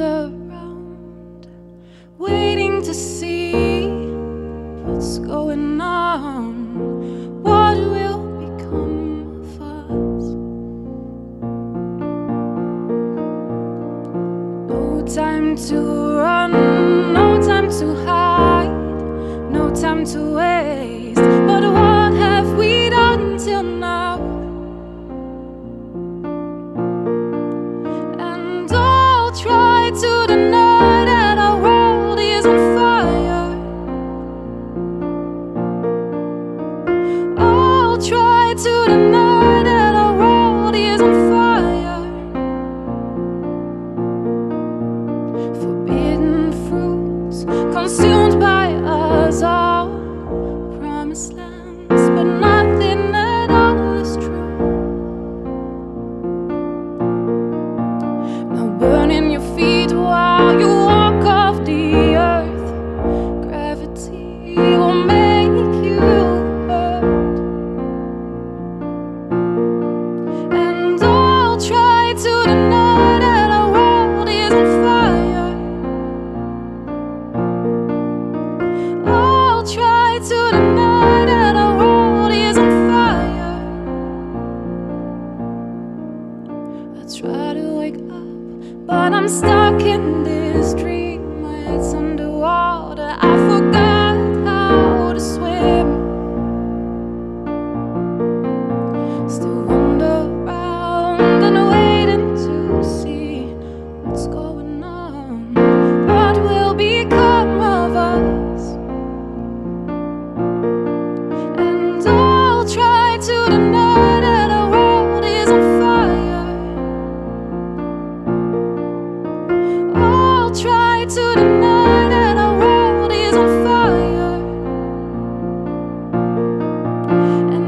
around, around, waiting to see what's going on, what will become of us. No time to run. soon. to wake up, but I'm stuck in this dream. It's underwater. to deny that our world is on fire. And